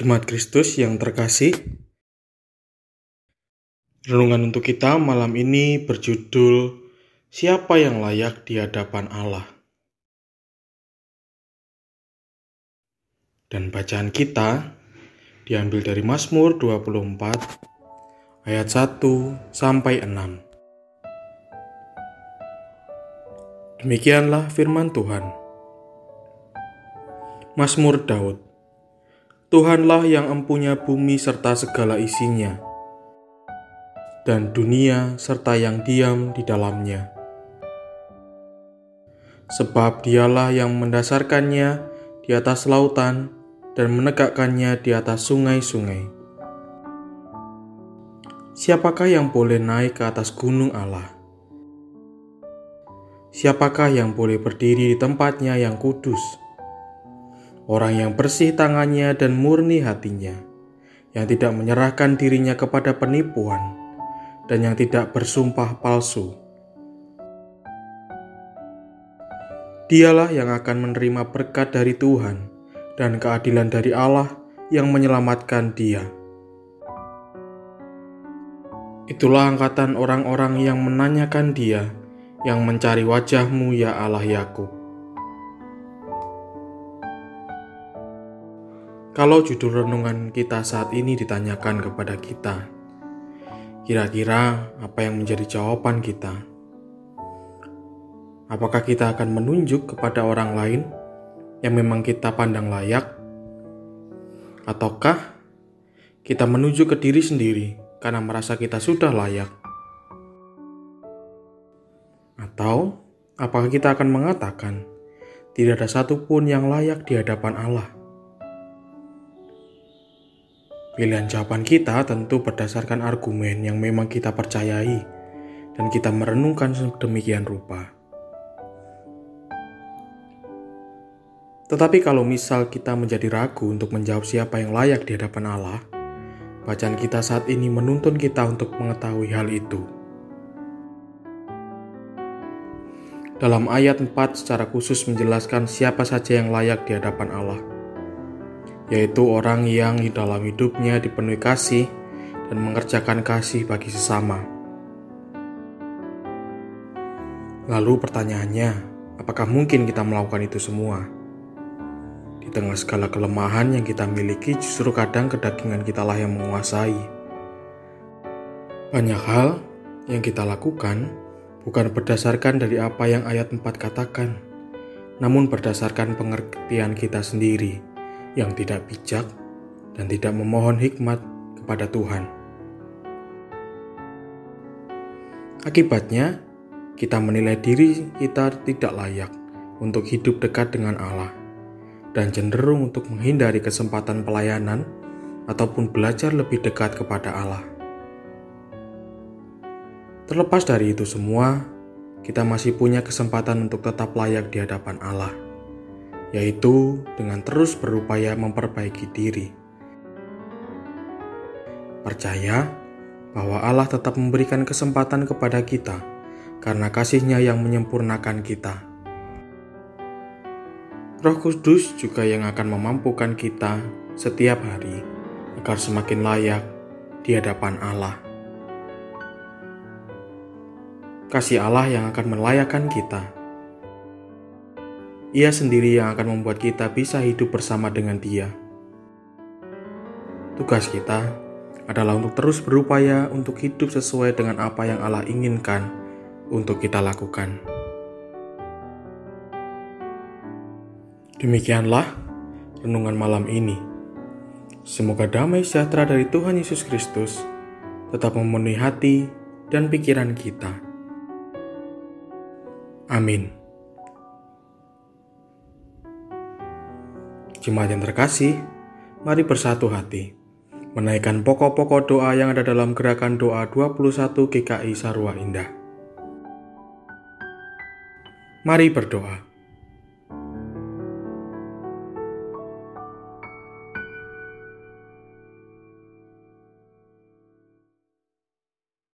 Jemaat Kristus yang terkasih, renungan untuk kita malam ini berjudul Siapa yang layak di hadapan Allah? Dan bacaan kita diambil dari Mazmur 24 ayat 1 sampai 6. Demikianlah firman Tuhan. Mazmur Daud Tuhanlah yang empunya bumi serta segala isinya, dan dunia serta yang diam di dalamnya. Sebab dialah yang mendasarkannya di atas lautan dan menegakkannya di atas sungai-sungai. Siapakah yang boleh naik ke atas gunung Allah? Siapakah yang boleh berdiri di tempatnya yang kudus? Orang yang bersih tangannya dan murni hatinya, yang tidak menyerahkan dirinya kepada penipuan, dan yang tidak bersumpah palsu. Dialah yang akan menerima berkat dari Tuhan dan keadilan dari Allah yang menyelamatkan dia. Itulah angkatan orang-orang yang menanyakan dia, yang mencari wajahmu ya Allah Yakub. Kalau judul renungan kita saat ini ditanyakan kepada kita, kira-kira apa yang menjadi jawaban kita? Apakah kita akan menunjuk kepada orang lain yang memang kita pandang layak, ataukah kita menuju ke diri sendiri karena merasa kita sudah layak? Atau apakah kita akan mengatakan tidak ada satupun yang layak di hadapan Allah? Pilihan jawaban kita tentu berdasarkan argumen yang memang kita percayai dan kita merenungkan sedemikian rupa. Tetapi kalau misal kita menjadi ragu untuk menjawab siapa yang layak di hadapan Allah, bacaan kita saat ini menuntun kita untuk mengetahui hal itu. Dalam ayat 4 secara khusus menjelaskan siapa saja yang layak di hadapan Allah yaitu orang yang di dalam hidupnya dipenuhi kasih dan mengerjakan kasih bagi sesama. Lalu pertanyaannya, apakah mungkin kita melakukan itu semua? Di tengah segala kelemahan yang kita miliki, justru kadang kedagingan kitalah yang menguasai. Banyak hal yang kita lakukan bukan berdasarkan dari apa yang ayat 4 katakan, namun berdasarkan pengertian kita sendiri yang tidak bijak dan tidak memohon hikmat kepada Tuhan. Akibatnya, kita menilai diri kita tidak layak untuk hidup dekat dengan Allah dan cenderung untuk menghindari kesempatan pelayanan ataupun belajar lebih dekat kepada Allah. Terlepas dari itu semua, kita masih punya kesempatan untuk tetap layak di hadapan Allah yaitu dengan terus berupaya memperbaiki diri. Percaya bahwa Allah tetap memberikan kesempatan kepada kita karena kasihnya yang menyempurnakan kita. Roh Kudus juga yang akan memampukan kita setiap hari agar semakin layak di hadapan Allah. Kasih Allah yang akan melayakkan kita ia sendiri yang akan membuat kita bisa hidup bersama dengan Dia. Tugas kita adalah untuk terus berupaya untuk hidup sesuai dengan apa yang Allah inginkan untuk kita lakukan. Demikianlah renungan malam ini. Semoga damai sejahtera dari Tuhan Yesus Kristus tetap memenuhi hati dan pikiran kita. Amin. Jemaat yang terkasih, mari bersatu hati, menaikkan pokok-pokok doa yang ada dalam gerakan doa 21 GKI Sarwa Indah. Mari berdoa.